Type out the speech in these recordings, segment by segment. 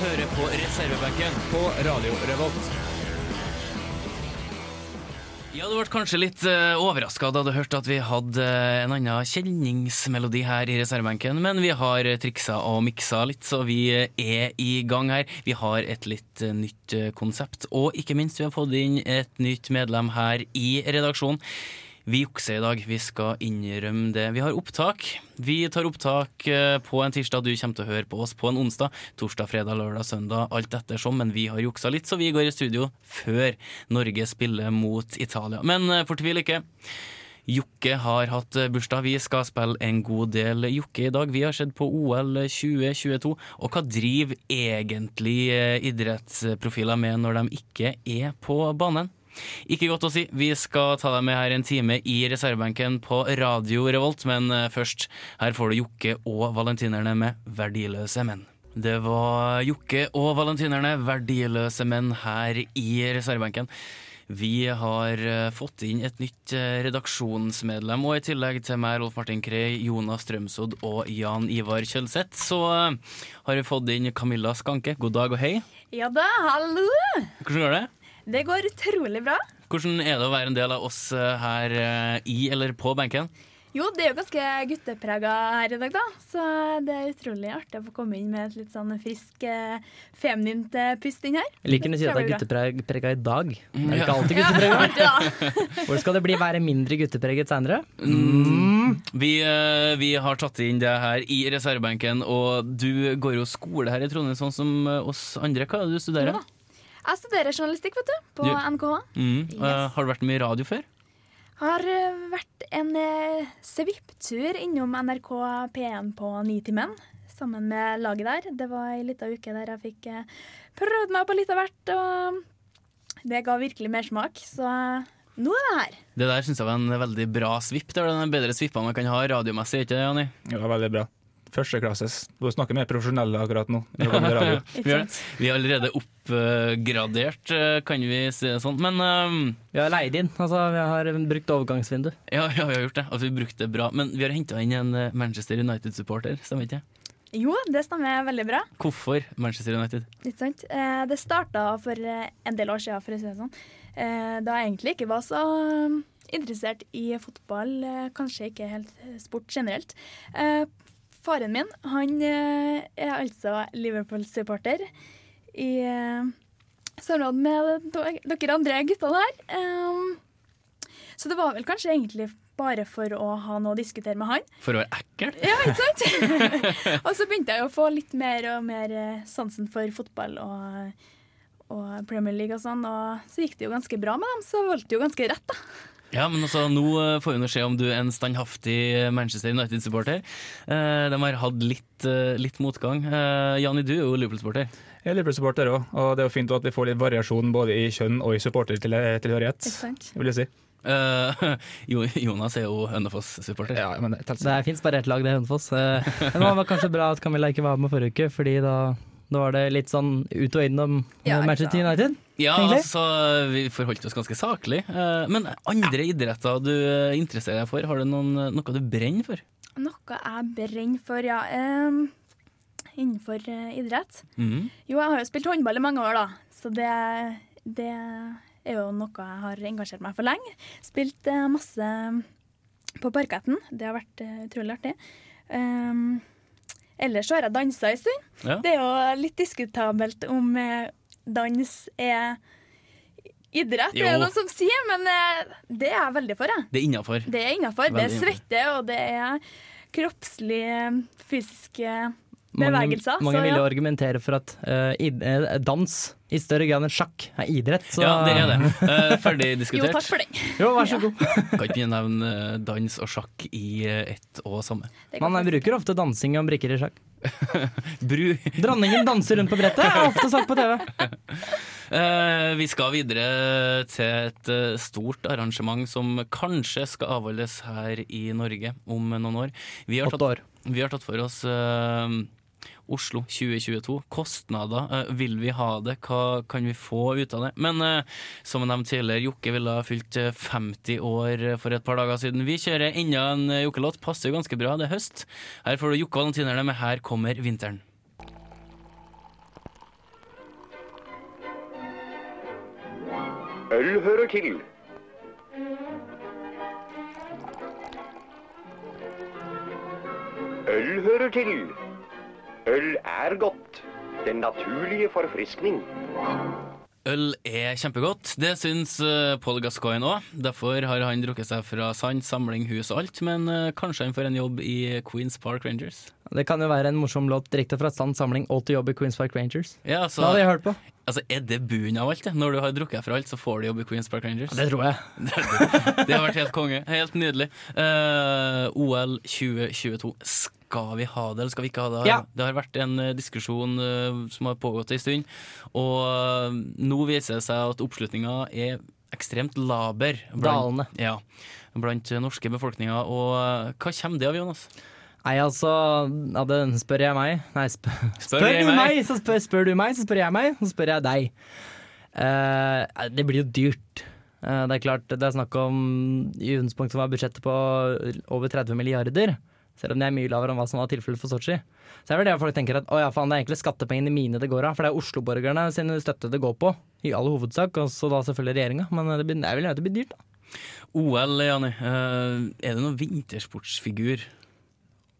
hører på reservebenken på Radio Revolt. Ja, Du ble kanskje litt uh, overraska da du hørte at vi hadde eh, en annen kjenningsmelodi her i reservebenken, men vi har eh, triksa og miksa litt, så vi eh, er i gang her. Vi har et litt eh, nytt eh, konsept, og ikke minst vi har fått inn et nytt medlem her i redaksjonen. Vi jukser i dag, vi skal innrømme det. Vi har opptak. Vi tar opptak eh, på en tirsdag, du kommer til å høre på oss på en onsdag. Torsdag, fredag, lørdag, søndag, alt ettersom. Men vi har juksa litt, så vi går i studio før Norge spiller mot Italia. Men eh, fortvil ikke. Jokke har hatt eh, bursdag. Vi skal spille en god del Jokke i dag. Vi har sett på OL 2022. Og hva driver egentlig idrettsprofiler med når de ikke er på banen? Ikke godt å si. Vi skal ta deg med her en time i reservebenken på Radio Revolt, men eh, først, her får du Jokke og valentinerne med Verdiløse menn. Det var Jokke og valentinerne, verdiløse menn, her i reservebenken. Vi har eh, fått inn et nytt eh, redaksjonsmedlem, og i tillegg til meg, Rolf Martin Krei, Jonas Strømsodd og Jan Ivar Kjølseth, så har vi fått inn Camilla Skanke. God dag og hei. Ja da, hallo! Hvordan går det? Det går utrolig bra. Hvordan er det å være en del av oss eh, her eh, i eller på benken? Jo, det er jo ganske gutteprega her i dag, da. Så det er utrolig artig å få komme inn med et litt sånn frisk, eh, feminint pust inn her. Jeg liker å si at det er gutteprega i dag. Det er ikke alltid gutteprega. Hvor skal det bli være mindre guttepreget seinere? Mm. Vi, vi har tatt inn det her i reservebenken, og du går jo skole her i Trondheim sånn som oss andre. Hva er det du studerer? Ja, da. Jeg studerer journalistikk, vet du, på Du- NKH. Mm. Yes. Uh, har du vært med i radio før? Har uh, vært en uh, svipptur innom NRK P1 på Nitimen sammen med laget der. Det var ei lita uke der jeg fikk uh, prøvd meg på litt av hvert, og det ga virkelig mersmak. Så nå er det her. Det der syns jeg var en veldig bra svipp. Det er den bedre svippa man kan ha radiomessig, ikke det, Jani? Ja, veldig bra. Førsteklasses. Du snakker mer profesjonelle akkurat nå. det. Vi er, vi er allerede oppgradert, eh, kan vi si det sånn. Men um, Vi har leid inn. Altså, vi har brukt overgangsvindu. ja, ja, vi har gjort det. Altså, vi brukte det bra. Men vi har henta inn en eh, Manchester United-supporter, stemmer ikke? Jo, det stemmer veldig bra. Hvorfor Manchester United? Litt sant? Eh, det starta for en del år siden, for å si det sånn. Eh, da jeg egentlig ikke var så eh, interessert i fotball, kanskje ikke helt sport generelt. Faren min han eh, er altså Liverpool-supporter i eh, samråd med dere andre guttene her. Eh, så det var vel kanskje egentlig bare for å ha noe å diskutere med han. For å være ekkel? Ja, ikke sant? og så begynte jeg å få litt mer og mer sansen for fotball og, og Premier League og sånn, og så gikk det jo ganske bra med dem, så valgte jo ganske rett, da. Ja, men altså, nå eh, får vi nå se om du er en standhaftig Manchester United-supporter. Eh, de har hatt litt, eh, litt motgang. Eh, Jani, du er jo Liverpool-supporter. Jeg er Liverpool-supporter òg, og det er jo fint at vi får litt variasjon både i kjønn og i supportertilhørighet. Vil jeg si. Eh, jo, Jonas er jo Hønefoss-supporter. Ja, men det. Det fins bare ett lag, det er Hønefoss. Men det var kanskje bra at Camilla ikke var med forrige uke, fordi da, da var det litt sånn ut og inn om Ja, ikke Manchester. United. Ja, Egentlig? altså, vi forholdt oss ganske saklig. Eh, men andre idretter du eh, interesserer deg for, har du noen, noe du brenner for? Noe jeg brenner for, ja. Um, innenfor eh, idrett. Mhm. Jo, jeg har jo spilt håndball i mange år, da, så det, det er jo noe jeg har engasjert meg for lenge. Spilt eh, masse på parketten. Det har vært eh, utrolig artig. Um, ellers så har jeg dansa en stund. Ja. Det er jo litt diskutabelt om eh, dans er idrett, Jo. er noen som sier, men eh, det er jeg veldig for, jeg. Det er innafor. Det er innafor. Det er svette, og det er kroppslig, fysiske fysisk eh, mange, bevegelser. mange så vil jo ja. argumentere for at uh, id dans i større grad enn sjakk er idrett. Så Ja, det er det. Uh, ferdig Jo, takk for det. Jo, vær så god. Kan ikke nevne dans og sjakk i ett og samme. Man bruker ofte dansing om brikker i sjakk. Bru. Dronningen danser rundt på brettet, er ofte sagt på TV. Uh, vi skal videre til et stort arrangement som kanskje skal avholdes her i Norge om noen år. Vi har tatt, år. vi har tatt for oss eh, Oslo 2022. Kostnader, uh, vil vi ha det? Hva kan vi få ut av det? Men uh, som jeg nevnte tidligere, Jokke ville ha fylt eh, 50 år for et par dager siden. Vi kjører enda en eh, Jokke-låt. Passer ganske bra, det er høst. Her får du Jokke Valentinerne med 'Her kommer vinteren'. Øl hører til. Øl hører til. Øl er godt. Den naturlige forfriskning. Øl er kjempegodt. Det syns uh, Paul Gascoigne òg. Derfor har han drukket seg fra sand, samling, hus og alt. Men eh, kanskje han får en jobb i Queens Park Rangers. Det kan jo være en morsom låt direkte fra sand, samling og til jobb i Queens Park Rangers. Ja, altså, Det hadde jeg hørt på. altså, Er det bunnen av alt? det? Når du har drukket fra alt, så får du jobb i Queens Park Rangers? Det tror jeg. Det har vært helt konge. Helt nydelig. Uh, OL 2022. Skal vi ha det, eller skal vi ikke ha det? Ja. Det har vært en eh, diskusjon eh, som har pågått en stund, og eh, nå viser det seg at oppslutninga er ekstremt laber. Dalende. Ja, blant norske befolkninger. Og hva kommer det av, Jonas? Nei, altså ja, det Spør jeg meg Nei, sp spør, jeg du meg? meg, så spør, spør du meg, så spør jeg meg, så spør jeg deg. Uh, det blir jo dyrt. Uh, det er klart, det er snakk om I utgangspunktet var budsjettet på over 30 milliarder. Selv om det er mye lavere enn hva som var tilfellet for Sotsji. Så er vel det folk tenker at å ja, faen, det er egentlig skattepengene mine det går av. For det er Oslo-borgerne sin støtte det går på, i all hovedsak. Og så da selvfølgelig regjeringa. Men det, blir, det er vel nødt til å bli dyrt, da. OL, Jani. eh, er det noen vintersportsfigur?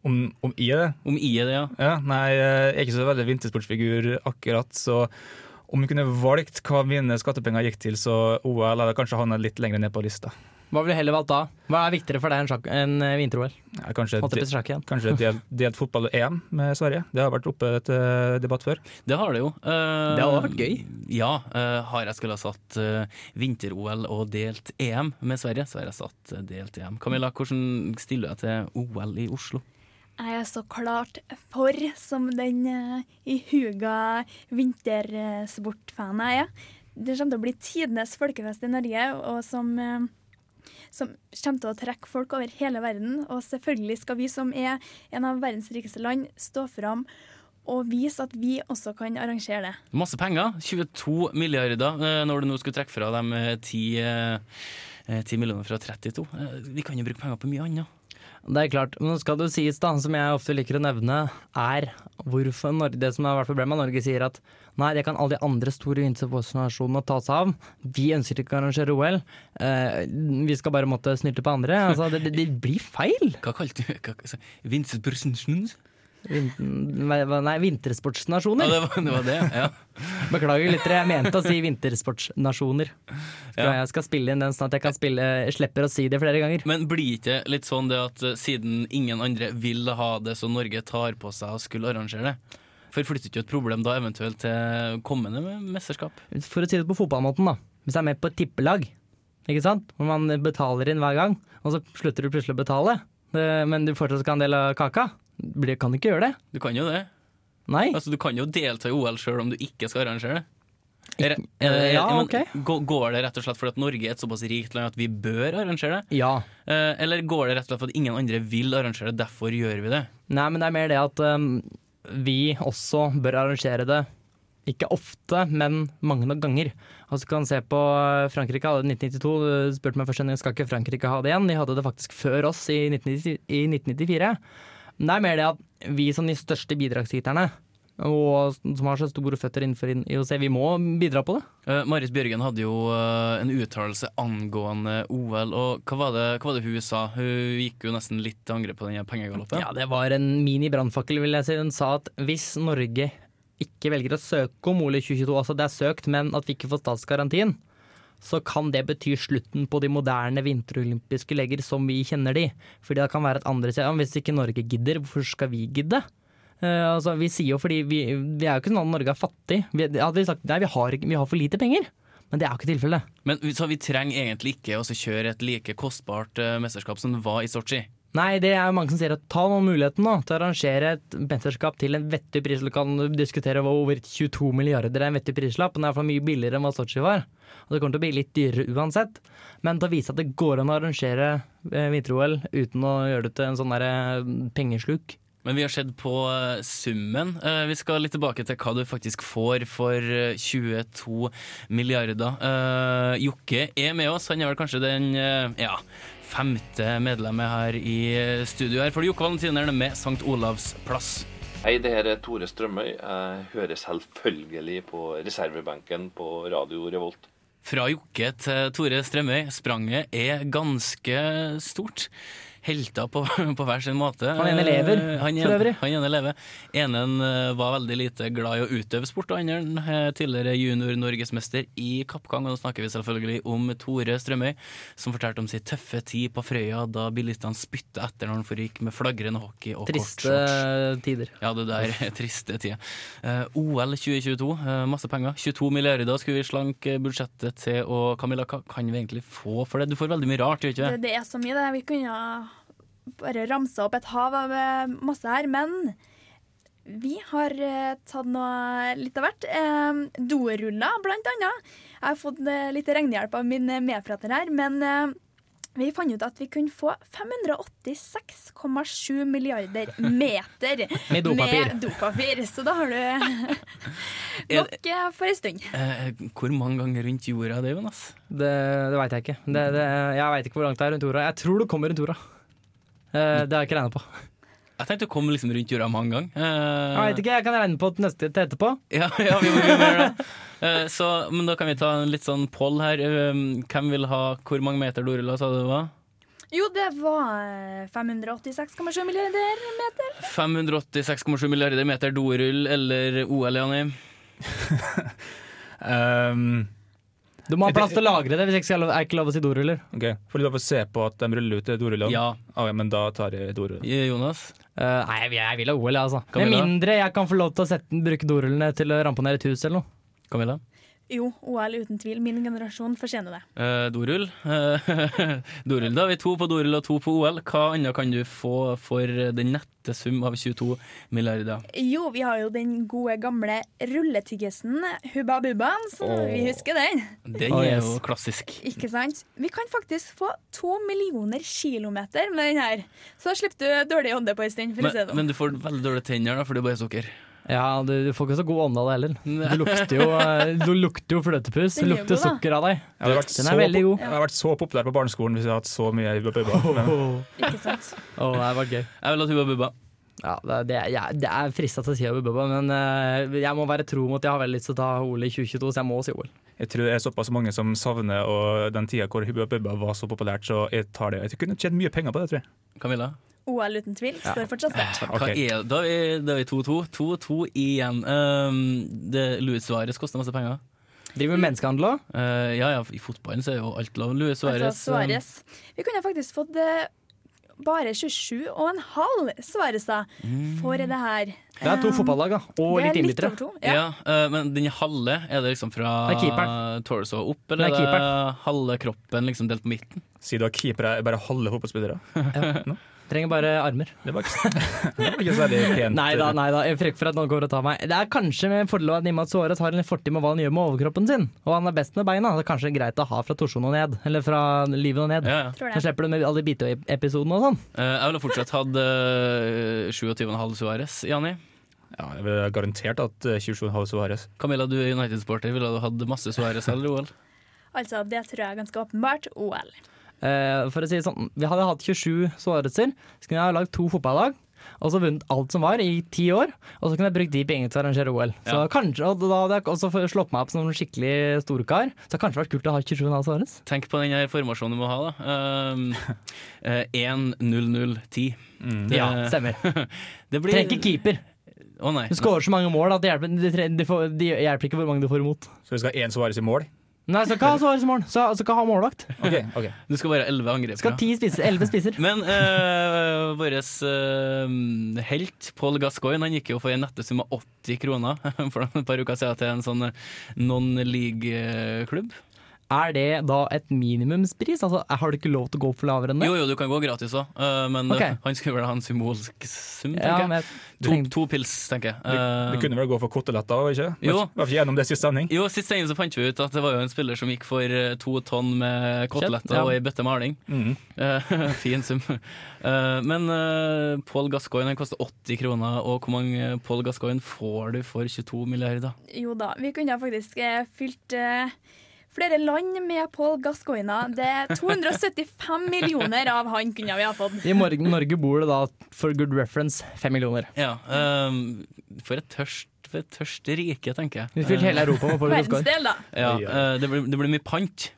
Om, om I er det? Om I er det, ja? Ja, nei, jeg er ikke så veldig vintersportsfigur akkurat, så om vi kunne valgt hva mine skattepenger gikk til, så OL hadde kanskje havnet litt lenger ned på lista. Hva ville du heller valgt da? Hva er viktigere for deg enn, sjakk- enn eh, vinter-OL? Ja, kanskje kanskje delt, delt fotball-EM med Sverige. Det har vært oppe til debatt før. Det har det jo. Uh, Det hadde vært gøy. Ja. Uh, har jeg skulle ha satt uh, vinter-OL og delt EM med Sverige, så har jeg satt eh, delt EM. Camilla, hvordan stiller du deg til OL i Oslo? Jeg er så klart for, som den uh, ihuga vintersportfanen jeg er. Det kommer til å bli tidenes folkefest i Norge, og som, eh, som kommer til å trekke folk over hele verden. Og selvfølgelig skal vi som er en av verdens rikeste land, stå fram og vise at vi også kan arrangere det. Masse penger. 22 milliarder eh, når du nå skulle trekke fra eh, 10, eh, eh, 10 millioner fra 32. Eh, Vi kan jo bruke penger på mye annet. Det er klart, men nå skal det jo sies da, som jeg ofte liker å nevne, er hvorfor Norge, det som har vært problemet, Norge sier at nei, det kan alle de andre store internasjonene ta seg av. Vi ønsker ikke å arrangere OL. Eh, vi skal bare måtte snylte på andre. Altså, det, det, det blir feil. Hva kalte du Vincent hva- Vintersportsnasjon? Vin- Nei, vintersportsnasjoner. Ja, det var det. Var det ja. Beklager litt, jeg mente å si vintersportsnasjoner. Ja. Jeg skal spille inn den sånn at jeg kan spille, slipper å si det flere ganger. Men blir ikke litt sånn det at eh, siden ingen andre vil ha det, så Norge tar på seg å skulle arrangere det? Forflytter ikke et problem da eventuelt til kommende mesterskap? For å si det på fotballmåten, da. Hvis jeg er med på et tippelag, ikke sant? hvor man betaler inn hver gang, og så slutter du plutselig å betale, men du fortsatt skal ha en del av kaka, blir- kan ikke gjøre det? Du kan jo det. Nei. Altså, du kan jo delta i OL sjøl om du ikke skal arrangere det. Er, eh, ja, men ok. Går det rett og slett fordi at Norge er et såpass rikt land at vi bør arrangere det? Ja. Eh, Eller går det rett og slett for at ingen andre vil arrangere det, derfor gjør vi det? Nei, men det er mer det at um, vi også bør arrangere det. Ikke ofte, men mange nok ganger. Altså, du kan se på uh, Frankrike hadde det i 1992. Du spurte meg først om skal ikke Frankrike ha det igjen. De hadde det faktisk før oss i, 1990, i 1994. Men det er mer det at vi som de største bidragsyterne, og som har så store føtter innenfor IOC, vi må bidra på det. Uh, Marit Bjørgen hadde jo uh, en uttalelse angående OL, og hva var, det, hva var det hun sa? Hun gikk jo nesten litt til angrep på den pengegaloppen. Ja, det var en mini-brannfakkel, vil jeg si. Hun sa at hvis Norge ikke velger å søke om OL i 2022, altså det er søkt, men at vi ikke får statsgarantien, så kan det bety slutten på de moderne vinterolympiske legger som vi kjenner de. Fordi det kan være at andre sier ja, Hvis ikke Norge gidder, hvorfor skal vi gidde? Uh, altså, vi sier jo fordi vi, vi er jo ikke sånn at Norge er fattig. Vi, hadde vi sagt nei, vi har, vi har for lite penger. Men det er jo ikke tilfellet. Men Så vi trenger egentlig ikke å kjøre et like kostbart uh, mesterskap som det var i Sotsji? Nei, det er jo mange som sier at ta nå muligheten nå, til å arrangere et mesterskap til en vettig pris. Du kan diskutere over 22 milliarder er en vettig prislapp, men det er i mye billigere enn hva Sotsji var. Og det kommer til å bli litt dyrere uansett. Men til å vise at det går an å arrangere eh, vinter-OL uten å gjøre det til en sånn derre pengesluk. Men vi har sett på eh, summen. Eh, Vi skal litt tilbake til hva du faktisk får for eh, 22 milliarder. Eh, Jokke er med oss. Han er vel kanskje den eh, ja, femte medlemmet her i studio her. For Jokke Valentiner er med St. Olavs plass. Hei, det her er Tore Strømøy. Jeg hører selvfølgelig på reservebenken på Radio Revolt. Fra Jokke til Tore Strømøy. Spranget er ganske stort. Helter på, på hver sin måte. Han ene lever, Eh, han for øvrig. Han ene lever. Enen eh, var veldig lite glad i å utøve sport, og andre eh, tidligere junior-norgesmester i kappgang. Og nå snakker vi selvfølgelig om Tore Strømøy, som fortalte om sin tøffe tid på Frøya da bilistene spytta etter når han forgikk med flagrende hockey og Triste kortshorts. tider. Ja, det der er triste tider. Eh, OL 2022, eh, masse penger. 22 milliarder skulle vi slanke budsjettet til. Og Camilla, hva kan vi egentlig få for det? Du får veldig mye rart, gjør du ikke Det, det? det er så mye, det. Vi kunne bare ramsa opp et hav av eh, masse her, men vi har eh, tatt noe litt av hvert. Doruller, blant annet. Jeg har fått eh, litt regnehjelp av min medprater her, men vi fant ut at vi kunne få 586,7 milliarder meter Med dopapir. med dopapir. Så da har du nok for en stund. Hvor mange ganger rundt jorda det, Jonas? Det, det veit jeg ikke. Det, det, jeg veit ikke hvor langt det er rundt jorda. Jeg tror det kommer rundt jorda. Eh, det har jeg ikke regna på. Jeg tenkte å komme liksom rundt jorda mange ganger. Uh, Jeg vet ikke, jeg kan regne på til neste til etterpå. Ja, ja vi må vi må gjøre det. Uh, så, men da kan vi ta en litt sånn poll her. Uh, hvem vil ha hvor mange meter doruller, sa du det var? Jo, det var eh, 586,7 milliarder meter. 586,7 milliarder meter dorull eller OL, Jani? Um, Du må ha plass til å lagre det hvis ikke skal, er ikke lov å si doruller. ok, Får du lov å se på at de ruller ut dorullene? Ja. Ah, ja, men da tar jeg dorull. Jonas? Uh, nei, jeg vil, jeg vil ha OL, jeg, altså. Med mindre jeg kan få lov til å sette, bruke dorullene til å ramponere et hus eller noe. Camilla? Jo, OL uten tvil. Min generasjon fortjener det. Eh, dorull. Eh, dorull. Da har vi to på dorull og to på OL. Hva annet kan du få for den nette sum av 22 milliarder? Jo, vi har jo den gode gamle rulletyggisen Hubba Bubbaen, så vi husker den. Den Oh, er jo klassisk. Ikke sant? Vi kan faktisk få to millioner kilometer med den her. Så da slipper du dårlig ånde på en stund, for å si Men, det sånn. men du får veldig dårlige tenner, da, for det er bare sukker. Ja, du, du får ikke så god ånde av det heller. Du lukter jo, eh, du lukter jo fløtepus. Den Du er lukter sukker av deg. Ja, hadde Den så er veldig god. Jeg hadde vært så populær på barneskolen hvis jeg hadde hatt så mye Hubba Bubba. Oh. Ikke sant? Oh, det var gøy. Jeg vil ha Hubba Bubba. Ja, det, er- det, er- jeg, det er frista til å si Hubba Bubba, men uh, jeg må være tro mot jeg har veldig lyst til å ta OL i 2022, så jeg må si OL. jeg tror det er såpass mange som savner og den tida hvor Hubba Bubba var så populært, så jeg tar det. Jeg kunne tjent mye penger på det, tror jeg. Camilla? OL uten tvil står fortsatt sterkt. Hva Ok. er, da er vi- da er vi 2-2. 2-2 igjen. Um, det Luis Suárez koster masse penger. Driver med menneskehandel òg. Uh, ja, ja, i fotballen så er jo alt lov. Louis Suárez Altså Suárez. Vi kunne faktisk fått uh, bare 27,5 Suárez-er for det her. Det er to fotballag, da. Og litt innbyttere. Ja, Ja. uh, men den halve, er det liksom fra Det er torso opp, eller Det er det halve kroppen liksom delt på midten? Sier du at keepere er bare halve fotballspillere? Trenger bare armer. Det var ikke, det var ikke særlig pent. Nei da, nei da, jeg frykter for at noen kommer og tar meg. Det er kanskje med fordel av at Nimat Suarez har en fortid med hva han gjør med overkroppen sin, og han er best med beina. Det er kanskje greit å ha fra torsjonen og ned, eller fra livet og ned. Ja, ja. Så slipper du med alle de biteepisodene og sånn. Eh, jeg ville fortsatt hatt uh, 27,5 Suarez, Jani. Ja, jeg ville garantert at 27,5 Suarez. Camilla, du er United-sporter. Ville du hatt masse Suarez eller OL? Altså, det tror jeg er ganske åpenbart. OL. Eh, for å si det sånn, vi hadde hatt 27 sårelser, så kunne jeg ha lagd to fotballag. Og så vunnet alt som var i ti år, og så kunne jeg brukt de pengene til å arrangere OL. Så Ja. kanskje, og Da hadde jeg også slått meg opp som en skikkelig storkar. Så det hadde kanskje vært kult å ha 27,5 Suárez. Tenk på den her formasjonen du må ha, da. Um, eh, 1-0-0-10. Mm. Ja, stemmer. Det blir Trenger ikke keeper. Å nei. Du skårer så mange mål at det hjelper, det, hjelper ikke hvor mange du får imot. Så vi skal ha én Suárez i mål. Nei, så hva Suárez i mål. Så jeg skal ikke ha målvakt. Okay, okay. Du skal være elleve angripere. Skal ti spiser, elleve spiser. Men uh, vår helt, Paul Gascoigne, han gikk jo for en nettesum av 80 kroner for et par uker siden til en sånn non-league-klubb. Er det da et minimumspris? Altså, Har du ikke lov til å gå for lavere enn det? Jo, jo, du kan gå gratis òg, men okay. uh, han skulle vel ha en symbolsk sum, tenker Ja, jeg. To, to pils, tenker jeg. Uh, du, du, kunne vel gå for koteletter òg, ikke? Jo. Var ikke gjennom det siste sending? jo, sist sending så fant vi ut at det var jo en spiller som gikk for eh, to tonn med koteletter ja. og ei bøtte maling. Mm. Uh, fin sum. Eh, men uh, Paul Gascoigne koster 80 kroner, og hvor mange Paul Gascoigne får du for 22 milliarder? Jo da, vi kunne faktisk eh, fylt eh, flere land med Paul Gascoigne. Det er 275 millioner av han kunne vi ha fått. I morgen Norge bor det da, for good reference, fem millioner. Ja, um, for et tørst for et tørst rike, tenker jeg. Vi fylte hele Europa med Paul Gascoigne. Verdensdel, da. Ja, eh, det, blir, det blir mye pant.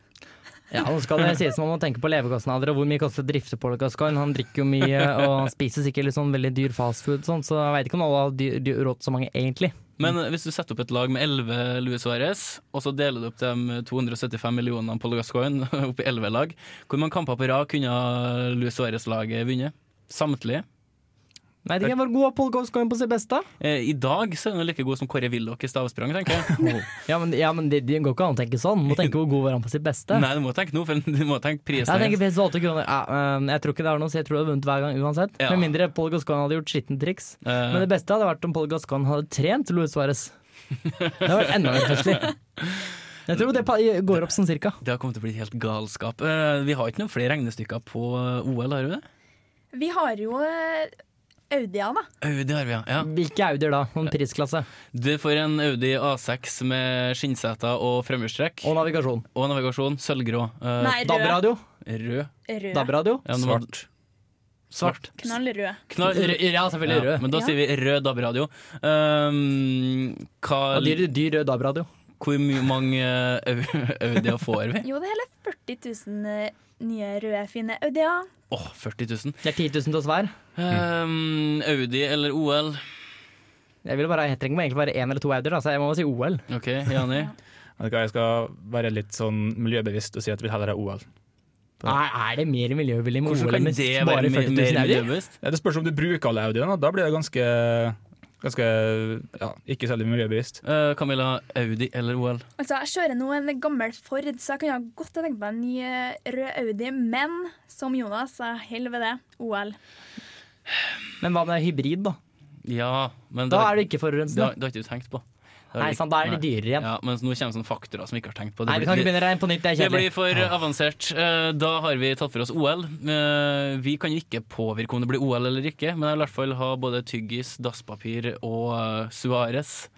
Ja, nå skal det sies man må tenke på levekostnader og hvor mye koster det å drifte Paul Gascoigne. Han drikker jo mye og han spiser sikkert litt sånn veldig dyr fastfood, sånn, så jeg veit ikke om alle har råd til så mange egentlig. Men hvis du setter opp et lag med 11 Luis Suárez, og så deler du opp de 275 millionene Paul Gascoigne opp i 11 lag, hvor mange kamper på rad kunne Luis Suárez-laget vunnet? Samtlige. Nei, det er god av Paul Gascoigne på sitt beste. Eh, I dag så er de like god som Kåre Willoch i stavsprang, tenker jeg. Ja, men, ja, men det, de går ikke an å tenke sånn. Du må tenke hvor god var han på sitt beste. Nei, du må tenke noe, for du må tenke prisen. Jeg tenker pris 8 kroner. Ja, øhm, jeg tror ikke det har noe, så jeg tror du hadde vunnet hver gang uansett. Ja. Med mindre Paul Gascoigne hadde gjort skitten triks. Eh, Men det beste hadde vært om Paul Gascoigne hadde trent Luis Suárez. Det hadde vært enda mer festlig. Jeg tror det går opp sånn cirka. det har kommet til å bli helt galskap. Eh, vi har ikke noen flere regnestykker på OL, har vi det? Vi har jo eh, Audia, da. Audi har vi, ja. ja. Hvilke Audier da? Om prisklasse? Du får en Audi A6 med skinnseter og fremhjulstrekk. Og navigasjon. Og navigasjon. Sølvgrå. Uh, Nei, rød. DAB-radio. rød. Rød. DAB-radio. Ja, Svart. Svart. Knallrød. Knall, Ja, selvfølgelig Ja, rød. men da Ja. sier vi rød DAB-radio. Um, hva, dyr, dyr rød DAB-radio. hvor mange Au- Audier får vi? Jo, det er hele 40 000 eh, nye røde, fine Audia. Åh, 40 000. Det er 10 000 til oss hver. Um, Audi eller OL? Jeg, vil bare, jeg trenger egentlig bare én eller to Audier, så jeg må bare si OL. OK, Jani. Jeg skal være litt sånn miljøbevisst og si at vi vil heller ha OL. Nei, er det mer miljøvennlig med OL kan enn bare være 40 000 Audier? miljøbevisst? Ja, det spørs om du bruker alle Audiene. Da blir det ganske, ganske ja, ikke særlig miljøbevisst. Uh, Camilla, Audi eller OL? Altså, Jeg kjører nå en gammel Ford, så jeg kunne godt ha tenkt meg en ny eh, rød Audi. Men som Jonas, jeg holder ved det. OL. Men hva med hybrid, da? Ja, men Da det, er det ikke det, forurensende. det har ikke du tenkt på. Nei, sant, da er det dyrere igjen. Ja, mens nå kommer sånne faktorer som vi ikke har tenkt på. Det Nei, vi blir- kan ikke begynne rein på nytt, det er Det blir for for avansert. Eh, Da har vi tatt for oss OL. Eh, Vi kan jo ikke påvirke om det blir OL eller ikke, men jeg vil i hvert fall ha både tyggis, dasspapir og eh, Suárez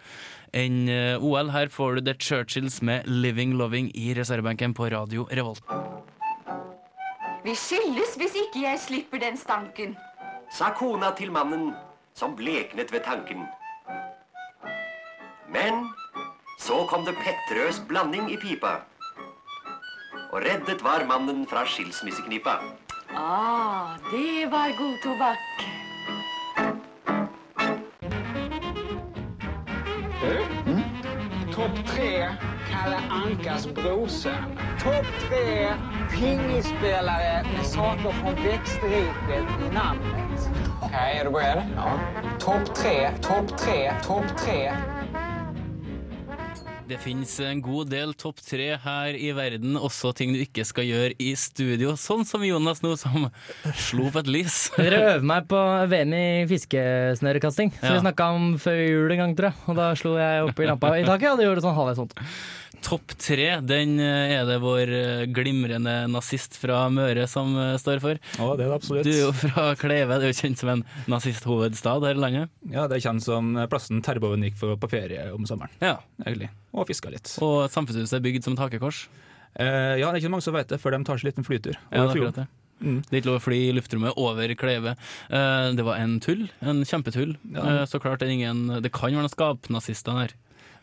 enn OL. Her får du The Churchills med 'Living Loving' i reservebenken på Radio Revolt. Vi skilles hvis ikke jeg slipper den stanken. sa kona til mannen som bleknet ved tanken. Men så kom det pettrøs blanding i pipa. Og reddet var mannen fra skilsmisseknipa. Ah, det var god tobakk. Topp tre Kalle Ankas brorsön. Topp tre pingisspelare med saker fra växtriket i namnet. Okej, är du beredd? Ja. Topp tre, topp tre, topp tre. Det finnes en god del topp tre her i verden, også ting du ikke skal gjøre i studio. Sånn som Jonas nå, som slo på et lys. Dere øver meg på VM i fiskesnørekasting, som Ja. vi snakka om før jul en gang, tror jeg. Og da slo jeg opp i lampa i taket, og det gjorde sånn halvveis vondt. Topp tre, den eh, er det vår eh, glimrende nazist fra Møre som eh, står for. Ja, det er det absolutt. Du er jo fra Kleve, det er jo kjent som en nazisthovedstad her i landet. Ja, Det er kjent som plassen Terboven gikk for på ferie om sommeren, Ja, egentlig. Og fiska litt. Og samfunnshuset er bygd som et hakekors. Eh, ja, det er ikke mange som vet det, før de tar seg en liten flytur. Ja, er over akkurat fjorden. det. Mm. Det er ikke lov å fly i luftrommet over Kleve. Eh, Det var en tull, en kjempetull. Ja. Eh, Så klart det er ingen Det kan være noen skapnazister der.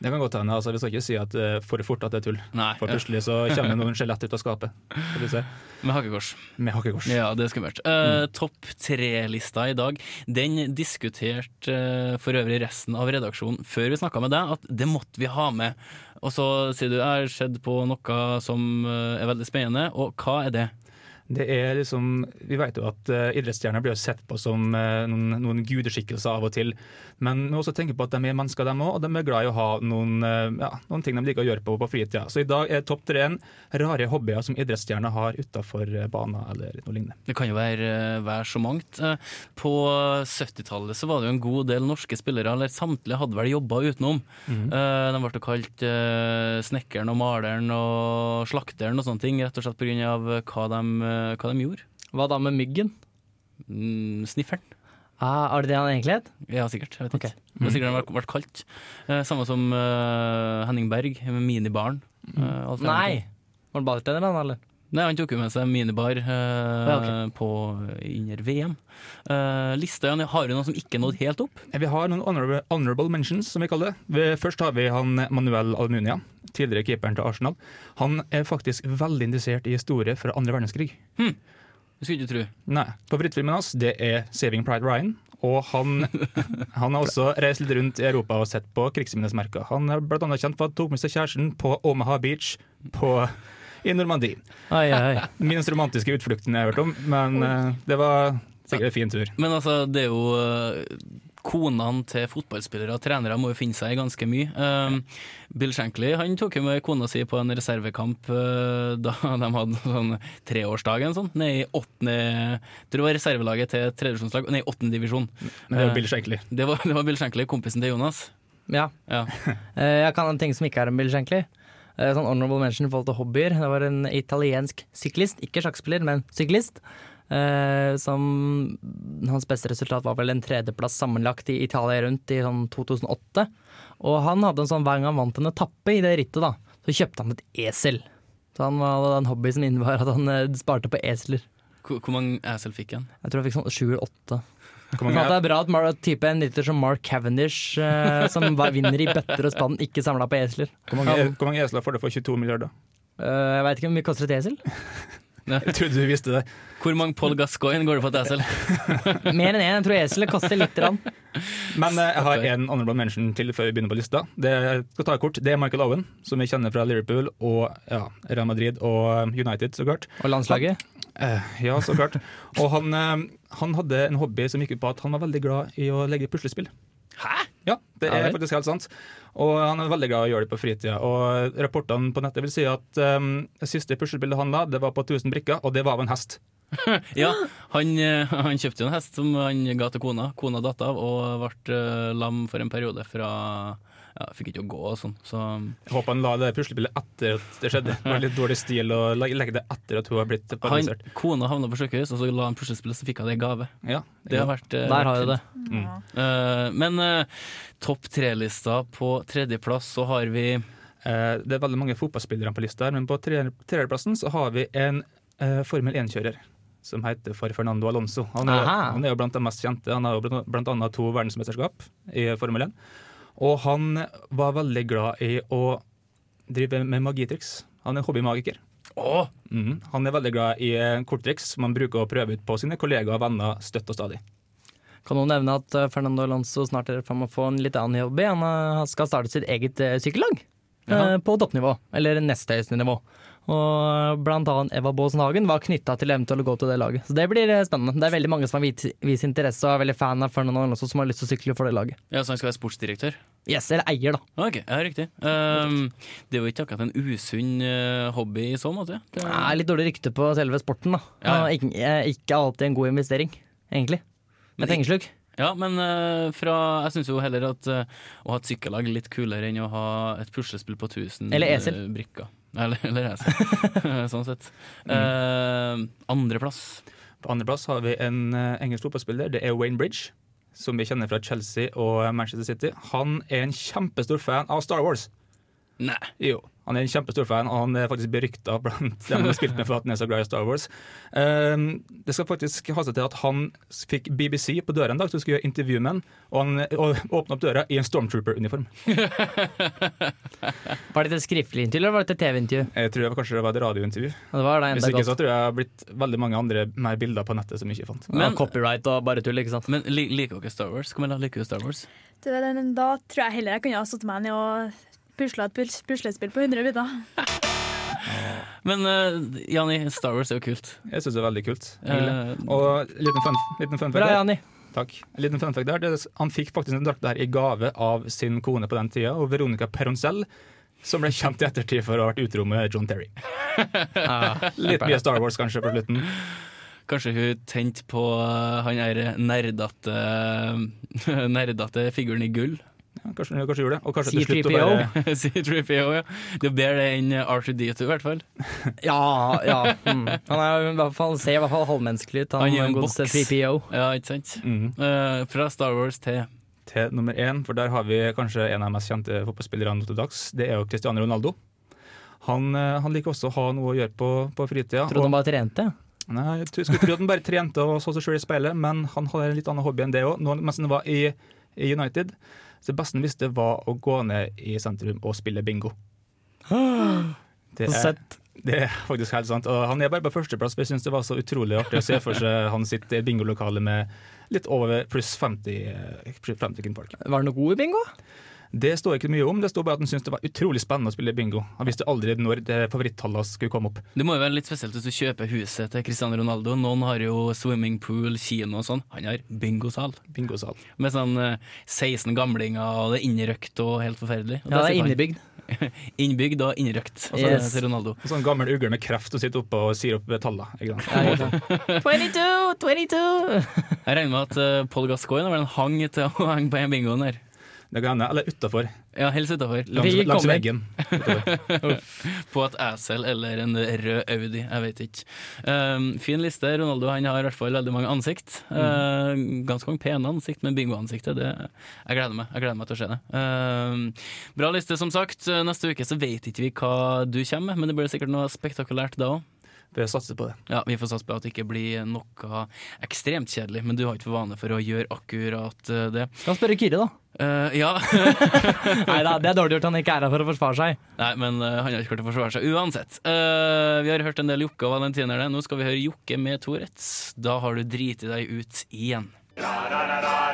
Det kan godt hende. Altså, vi skal ikke si at uh, for fort at det er tull. Nei, For ja. plutselig så kommer noen skjelett ut av skapet. Med hakekors. Med hakekors. Ja, det er skummelt. Eh, Topp tre-lista i dag, den diskuterte uh, for øvrig resten av redaksjonen før vi snakka med deg, at det måtte vi ha med. Og så sier du jeg har sett på noe som er veldig spennende, og hva er det? Det er liksom, Vi vet jo at uh, idrettsstjerner blir sett på som uh, noen, noen gudeskikkelser av og til. Men vi må også tenke på at de er mennesker, dem òg, og de er glad i å ha noen, uh, ja, noen ting de liker å gjøre på på fritida. Så i dag er topp tre-en rare hobbyer som idrettsstjerner har utafor banen eller noe lignende. Det kan jo være, være så mangt. På 70-tallet så var det jo en god del norske spillere, eller samtlige hadde vel jobba utenom. Mm. De ble kalt snekkeren og maleren og slakteren og sånne ting, rett og slett pga. Hva, de, hva de gjorde. Hva da med myggen? Mm, Snifferen. Ah, er det det han egentlig het? Ja, sikkert. Jeg vet okay. ikke. Det er sikkert vært ble kalt. Eh, samme som uh, Henning Berg, med minibaren. Eh, alt Nei! Var det balltrener, han, eller? Nei, han tok jo med seg minibar eh, Ja, okay. på, under VM. Uh, liste, har du noe som ikke nådde helt opp? Vi har noen honorable, honorable mentions, som vi kaller det. Først har vi han Manuel Almunia, tidligere keeperen til Arsenal. Han er faktisk veldig interessert i historie fra andre verdenskrig. Det skulle du ikke tro. Nei. Favorittfilmen hans det er 'Saving Pride Ryan'. Og han, han har også reist litt rundt i Europa og sett på krigsminnesmerker. Han er annet kjent for at han tok med seg kjæresten på Omaha Beach på, i Normandie. Ai, oi. Minst romantiske utflukten jeg har hørt om, men uh, det var sikkert en fin tur. Men altså, det er jo uh, Konene til fotballspillere og trenere må jo finne seg i ganske mye. Um, Bill Shankly han tok jo med kona si på en reservekamp uh, da de hadde sånn treårsdag eller sånn, nede i åttende det var reservelaget til tredjevisjonslag, nei, åttende divisjon. Men det Eh, Bill Shankly. Det var, det var Bill Shankly, kompisen til Jonas. Ja. Ja. Eh, Jeg kan en ting som ikke er en Bill Shankly. Eh, Sånn honorable mention i forhold til hobbyer. Det var en italiensk syklist, ikke sjakkspiller, men syklist. Uh, som Hans beste resultat var vel en tredjeplass sammenlagt i Italia rundt i sånn 2008. Og han hadde en sånn hver gang han vant en etappe i det rittet, da, så kjøpte han et esel. Så han hadde en hobby som innebar at han eh, sparte på esler. Hvor, hvor mange esel fikk han? Jeg tror han fikk sånn sju eller åtte. Mange det er bra at Mar type en liter som Mark Cavendish, eh, som var- vinner i bøtter og spann, ikke samla på esler. Hvor mange, hvor mange esler får du for 22 milliarder? Uh, jeg veit ikke hvor mye koster et esel. Jeg trodde du visste det. Hvor mange Paul Gascoigne går det på et esel? Mer enn én. Jeg tror eselet koster lite grann. Men eh, jeg har en honorable mention til før vi begynner på lista. Det, jeg skal ta kort. Det er Michael Owen, som vi kjenner fra Liverpool og ja, Real Madrid og United, så klart. Og landslaget? Eh, ja, så klart. Og han, eh, han hadde en hobby som gikk ut på at han var veldig glad i å legge puslespill. Hæ? Ja, det er faktisk helt sant. Og han er veldig glad i å gjøre det på fritida. Og rapportene på nettet vil si at um, det siste puslespillet han la, det var på 1000 brikker, og det var av en hest. Ja, han, eh, han kjøpte jo en hest som han ga til kona. Kona datt av og ble eh, lam for en periode fra ja, Fikk ikke å gå og sånn. Så Jeg håper han la det puslespillet etter at det skjedde. Det var litt dårlig stil å legge det etter at hun har blitt han, paralysert. kona havna på sykehus, og så la han puslespillet, så fikk hun det i gave. Ja, Det har vært Der vært har jeg det. Mm. Uh, men uh, topp tre-lista på tredjeplass så har vi uh, det er veldig mange fotballspillere på lista, her, men på tre- tredjeplassen så har vi en eh, Formel 1-kjører. Som heter for Fernando Alonso. Han er, han er jo blant de mest kjente. Han har jo blant, blant annet to verdensmesterskap i Formel 1. Og han var veldig glad i å drive med magitriks. Han er hobbymagiker. Oh. Mm. Han er veldig glad i eh, korttriks som han bruker å prøve ut på sine kollegaer og venner støtt og stadig. Kan noen nevne at eh, Fernando Alonso snart er med å få en litt annen hobby? Han skal starte sitt eget eh, sykkellag. ja. På toppnivå, eller nest høyeste nivå. Og blant annet Eva Baasen Hagen var knytta til eventuelt å gå til det laget. Så det blir eh, spennende. Det er veldig mange som har vist, interesse og er veldig fan av Fernando Alonso, som har lyst til å sykle for det laget. Ja, så han skal være sportsdirektør? Yes, eller eier, da. Ok, ja, riktig. Um, det jo ikke akkurat en usunn eh, hobby i så måte. Det er- Nei, litt dårlig rykte på selve sporten, da. Ja, ja. Ikke, eh, ikke alltid en god investering, egentlig. Med pengesluk. Ja, men fra, jeg syns jo heller at å ha et sykkellag litt kulere enn å ha et puslespill på 1000 Eller esel. brikker. Eller, eller esel, sånn sett. Uh, Andreplass. På andreplass har vi en eh, engelsk fotballspiller. Det er Wayne Bridge, som vi kjenner fra Chelsea og Manchester City. Han er en kjempestor fan av Star Wars. Nei. Jo. Han er en kjempestor fan, og han er faktisk berykta blant dem han har spilt med for at han er så glad i Star Wars. Um, det skal faktisk ha seg til at han fikk BBC på døra en dag til å skulle gjøre intervju med han, og han og åpna opp døra i en Stormtrooper-uniform. Var det et skriftlig intervju, eller var det et TV-intervju? Jeg tror det var, kanskje det var et radiointervju. Det var det Hvis ikke godt. så tror jeg det har blitt veldig mange andre mer bilder på nettet som jeg ikke fant. ja, copyright og bare tull, ikke sant. Men li liker dere Star Wars? Camilla, liker du Star Wars? Det, Da tror jeg heller jeg kunne ha satt meg ned og pusla et puslespill på 100 biter. Men uh, Jani, Star Wars er jo kult. Jeg syns det er veldig kult. Uh, Og liten fun, liten fun Bra. Jani. Takk. En liten fun fact der. Det, er- han fikk faktisk en drakt der i gave av sin kone på den tida, og Veronica Peroncell, som ble kjent i ettertid for å ha vært utro med John Terry. Litt mye Star Wars kanskje på slutten. Kanskje hun tente på uh, han der nerdete Nerdete figuren i gull. Kanskje, kanskje gjør det. Og kanskje til slutt å bare C3PO, ja. Det er bedre enn R2D2, i hvert fall. Ja, ja. Mm. Han er i hvert fall, ser i hvert fall halvmenneskelig ut, han, Han er en godeste boks. 3PO. Ja, ikke sant? Mm. Uh, fra Star Wars til til nummer én, for der har vi kanskje en av de mest kjente fotballspillerne til dags. Det er jo Cristiano Ronaldo. Han, eh, han liker også å ha noe å gjøre på, på fritida. Trodde du han bare trente. Nei, jeg skulle tro at han bare trente og så seg sjøl i speilet, men han hadde en litt annen hobby enn det òg. Mens han var i, i United. Så det beste han visste, var å gå ned i sentrum og spille bingo. Det er, det er faktisk helt sant. Og han er bare på førsteplass, for jeg syns det var så utrolig artig å se for seg han sitt bingolokale med litt over pluss 50, eh, 50 kvinnfolk. Var han noe god i bingo? Det står ikke mye om, det står bare at han syntes det var utrolig spennende å spille bingo. Han visste aldri når det favorittallene skulle komme opp. Det må jo være litt spesielt hvis du kjøper huset til Cristiano Ronaldo. Noen har jo swimmingpool, kino og sånn. Han har bingosal. Bingosal. Med sånn eh, 16 gamlinger, og det er innrøkt og helt forferdelig. Og Ja, det er innebygd. Innbygd og innrøkt altså, Yes. til Ronaldo. En sånn gammel ugle med kreft som sitter oppe og sier opp tallene. Ikke sant? Ja, ikke sant. 22, 22! Jeg regner med at uh, Paul Gascoigne var en hang til å henge på en bingoen der. Det kan hende. Eller utafor. Ja, helst utafor. Langs, langs veggen. På et esel eller en rød Audi, jeg vet ikke. Um, fin liste. Ronaldo han har i hvert fall veldig mange ansikt. Uh, ganske mange pene ansikt, men bingoansiktet det, Jeg gleder meg Jeg gleder meg til å se det. Um, bra liste, som sagt. Neste uke så vet ikke vi hva du kommer med, men det blir sikkert noe spektakulært da òg. Vi satse på det. Ja, Vi får satse på at det ikke blir noe ekstremt kjedelig, men du har ikke for vane for å gjøre akkurat uh, det. Kan spørre Kyrre, da. Uh, ja. Nei da, det er dårlig gjort han ikke er her for å forsvare seg. Nei, men uh, han har ikke klart å forsvare seg uansett. Uh, vi har hørt en del Jokke og valentinerne. Nå skal vi høre Jokke med Tourettes. Da har du driti deg ut igjen. What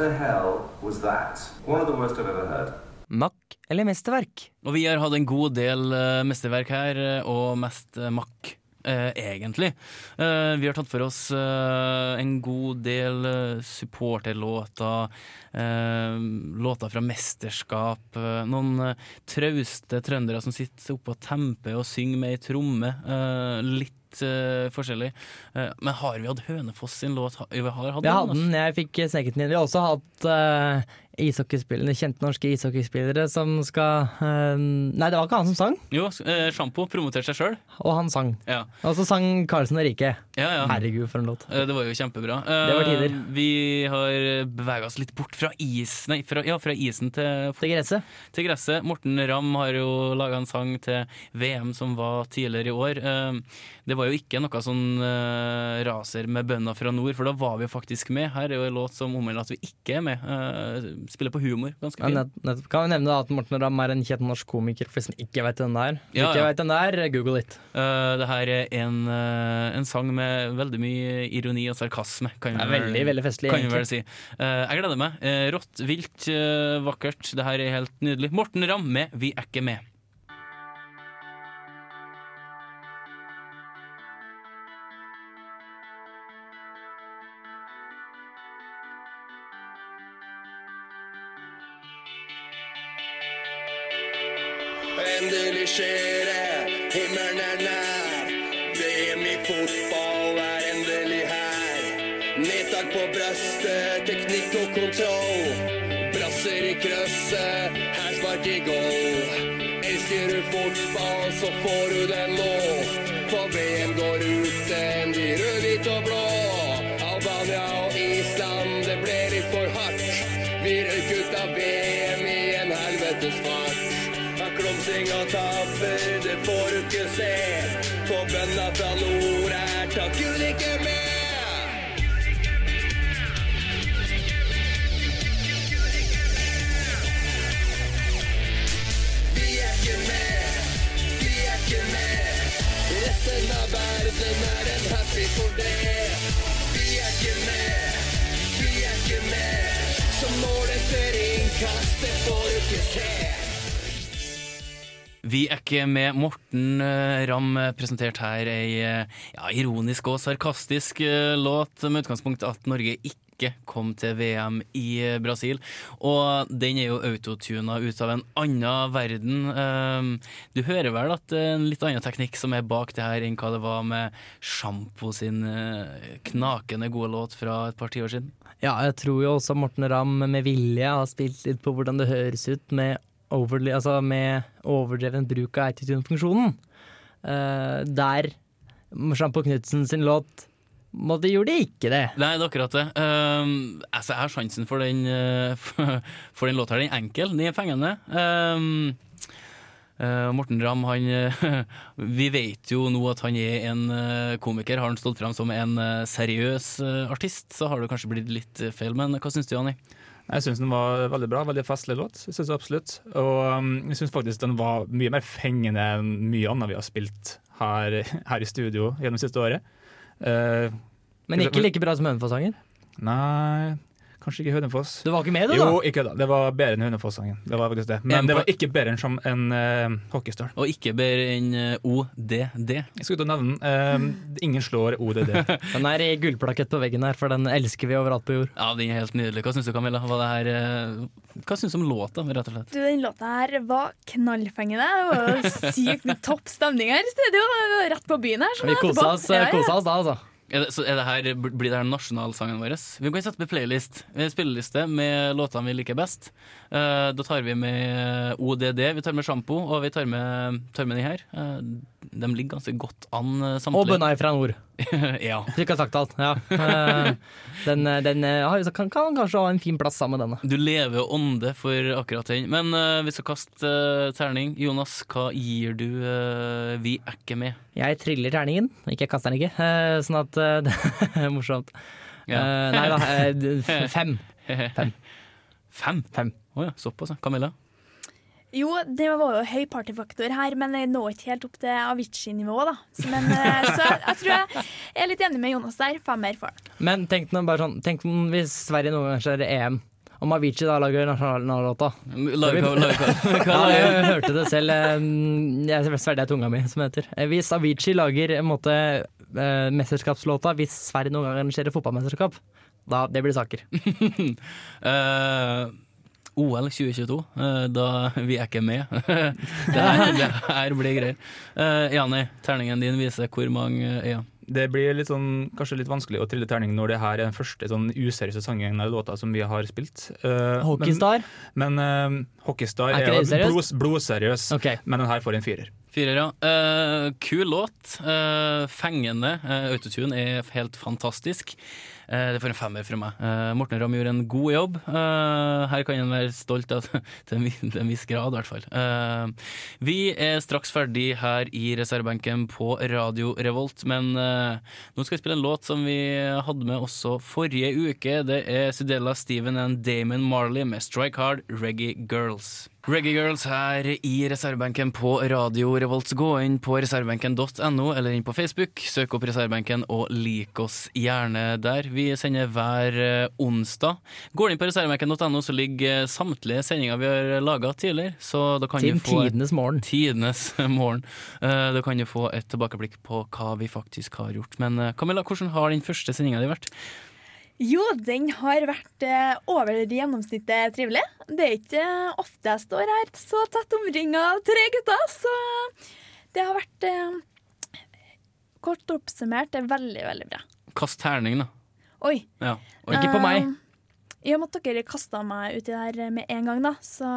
the hell was that? One of the worst I've ever heard. Mack eller mesterverk? Og vi har hatt en god del uh, mesterverk her, uh, og mest uh, makk. uh, egentlig. Uh, vi har tatt for oss uh, en god del uh, supporterlåter, uh, låter fra mesterskap. uh, noen uh, trauste trøndere som sitter oppe og temper og synger med ei tromme. uh, litt uh, forskjellig. Uh, men har vi hatt Hønefoss sin låt? Vi har hatt Jeg den, hadde den, jeg fikk sneket den inn. Vi har også hatt uh, ishockeyspillere, kjente norske ishockeyspillere som skal uh, Nei, det var ikke han som sang, Jo, uh, Sjampo promoterte seg sjøl. og han sang. Ja. Og så sang Karlsen og Rike. Ja, ja. Herregud, for en låt. Uh, Det var jo kjempebra. Det var tider. Eh, Vi har bevega oss litt bort fra is Nei, fra, ja, fra isen til, Til gresset. til gresset. Morten Ramm har jo laga en sang til VM som var tidligere i år. Eh, Det var jo ikke noe sånn eh, raser med bønder fra nord, for da var vi jo faktisk med. Her er jo en låt som omhandler at vi ikke er med. Spiller på humor. Ganske Ja, nett, nett. Kan vi nevne at Morten Ramm er en kjent norsk komiker, for hvis han ikke vet hvem det er. Ja, ikke ja. vet hvem det er, google it. Uh, det her er en, uh, en sang med veldig mye ironi og sarkasme, kan vi veldig, veldig festlig, Kan vel si. Uh, jeg gleder meg. Rått, vilt, vakkert. Det her er helt nydelig. Morten Ramm med 'Vi er ikke med'. får du den nå. For VM går uten de rød, hvit og blå. Albania og Island, det ble litt for hardt. Vi røyk ut av VM i en helvetes fart. Av klumsing og det får du ikke se. For bønda fra nord er takk Gud ikke en for det. Vi er ikke med, vi er ikke med. Så målet etter innkastet får du ikke se. Vi er ikke med Morten eh, Ramm eh, presentert her ei eh, ja, ironisk og sarkastisk låt med utgangspunkt at Norge ikke kom til VM i eh, Brasil. Og den er jo autotuna ut av en annen verden. Um, Du hører vel at det er en litt annen teknikk som er bak det her enn hva det var med Sjampo sin eh, knakende gode låt fra et par tiår siden? Ja, jeg tror jo også Morten Ramm med vilje har spilt litt på hvordan det høres ut med, overly, altså med overdreven bruk av autotune-funksjonen. Eh, der Sjampo Knutsen sin låt måtte gjorde ikke det. Nei, det er akkurat det. Um, altså, jeg har sjansen for den, uh, for den låta her. Den er enkel, den er fengende. Um, uh, Morten Ramm, han uh, Vi vet jo nå at han er en uh, komiker. Har han stått frem som en uh, seriøs uh, artist, så har det kanskje blitt litt uh, feil. Men hva syns du, Anni? Jeg syns den var veldig bra, veldig festlig låt. Jeg synes absolutt. Og um, jeg syns faktisk den var mye mer fengende enn mye annet vi har spilt her, her i studio gjennom siste året. Eh, Men ikke like bra som Hønefoss-sangen? Nei, kanskje ikke Hønefoss. Du var ikke med, du, da? Jo, ikke da. Det var bedre enn Hønefoss-sangen. Det var faktisk det. Men det var ikke bedre enn som en uh, hockeystøl. Og ikke bedre enn uh, ODD. Jeg skulle til å nevne den. Uh, ingen slår ODD. Den er i gullplakett på veggen her, for den elsker vi overalt på jord. Ja, den er helt nydelig. Hva syns du, Camilla? Det her, uh, hva syns du om låta, rett og slett? Du, den låta her var knallfengende. Det var sykt topp stemning her i studio. Det Rett på byen her. sånn Vi kosa oss, Ja, ja. oss da, altså. Er det, så er det her, blir det her nasjonalsangen vår? Vi kan sette med playlist. Spilleliste med låtene vi liker best. Uh, da tar vi med ODD, vi tar med Sjampo, og vi tar med, tar med de her. Eh, de ligger ganske godt an samtidig Og. Bønna fra nord. ja. Ikke sagt alt. Ja. Eh, Den, den eh, kan, kan kanskje ha en fin plass sammen med denne. Du lever og ånder for akkurat den. Men uh, vi skal kaste uh, terning. Jonas, hva gir du uh, Vi er ikke med? Jeg triller terningen, ikke jeg kaster den ikke. eh, Sånn at eh, det er morsomt. Ja. Eh, Nei da, eh, fem. Fem? Fem? Fem. Oh, ja, såpass. ja. Camilla? Jo, det var jo høy partyfaktor her, men jeg når ikke helt opp til Avicii-nivå, da. Så, men, eh, så jeg, tror jeg er litt enig med Jonas der. Femmer for. Men tenk nå bare sånn Tenk om hvis Sverige noen ganger skjer EM, om Avicii da lager nasjonallåta. Jeg hørte det selv. Jeg svelger tunga mi, som heter. Eh, Hvis Avicii lager en måte eh, mesterskapslåta hvis Sverige noen gang arrangerer fotballmesterskap, da det blir saker. Eh, OL 2022, eh, da vi er ikke med. det, her, det her blir greier. Uh, Jani, terningen din viser hvor mange øyne. Det blir litt sånn, kanskje litt vanskelig å trille terning når det her er den første sånn useriøse sangen eller låta som vi har spilt. Uh, Hockeystar? Men, men uh, Hockeystar Er er, blod, blodseriøs, men den her får en firer. Firer, ja. Uh, kul låt. Eh, fengende. Uh, autotune er helt fantastisk. Eh, det får en femmer fra meg. Eh, Morten Ramm gjorde en god jobb. Eh, her kan en være stolt av til en, viss grad, i hvert fall. Vi er straks ferdig her i reservebenken på Radio Revolt, men nå skal vi spille en låt som vi hadde med også forrige uke. Det er Sudella Steven and Damon Marley med Strike Hard Reggae Girls. Reggae Girls her i reservebenken på Radio Revolt. Gå inn på reservebenken.no eller inn på Facebook. Søk opp reservebenken og lik oss gjerne der. Vi sender hver eh, onsdag. Går du inn på reservebenken.no, så ligger eh, samtlige sendinger vi har laga tidligere. Så da kan Til du få tidenes morgen. Tidenes morgen. Eh, Da kan du få et tilbakeblikk på hva vi faktisk har gjort. Men Camilla, hvordan har den første sendinga di vært? Jo, den har vært eh, over gjennomsnittet trivelig. Det er ikke ofte jeg står her så tett omringa av tre gutter, så det har vært eh, Kort oppsummert det er veldig, veldig bra. Kast terning, da. Oi. Ja. Og Eh, I og med at dere kasta meg uti der med en gang, da, så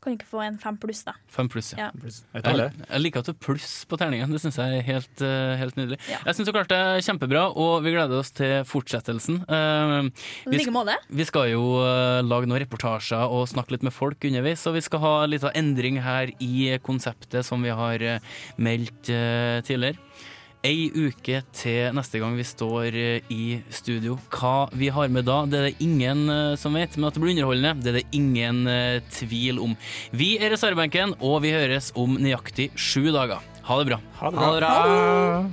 kan du ikke få en fem pluss, da. Fem pluss, ja. Ja. Jeg. Jeg, liker at du har pluss på terningen. Det syns jeg er helt, eh, helt nydelig. Ja. Jeg syns du klarte det kjempebra, og vi gleder oss til fortsettelsen. Eh, vi, vi skal jo eh, lage noen reportasjer og snakke litt med folk underveis, og vi skal ha litt av endring her i konseptet som vi har meldt tidligere. Ei uke til neste gang vi står eh, i studio. Hva vi har med da, det er det ingen eh, som vet, men at det blir underholdende, det er det ingen eh, tvil om. Vi er reservebenken, og vi høres om nøyaktig sju dager. Ha det bra. Ha det Ha det bra.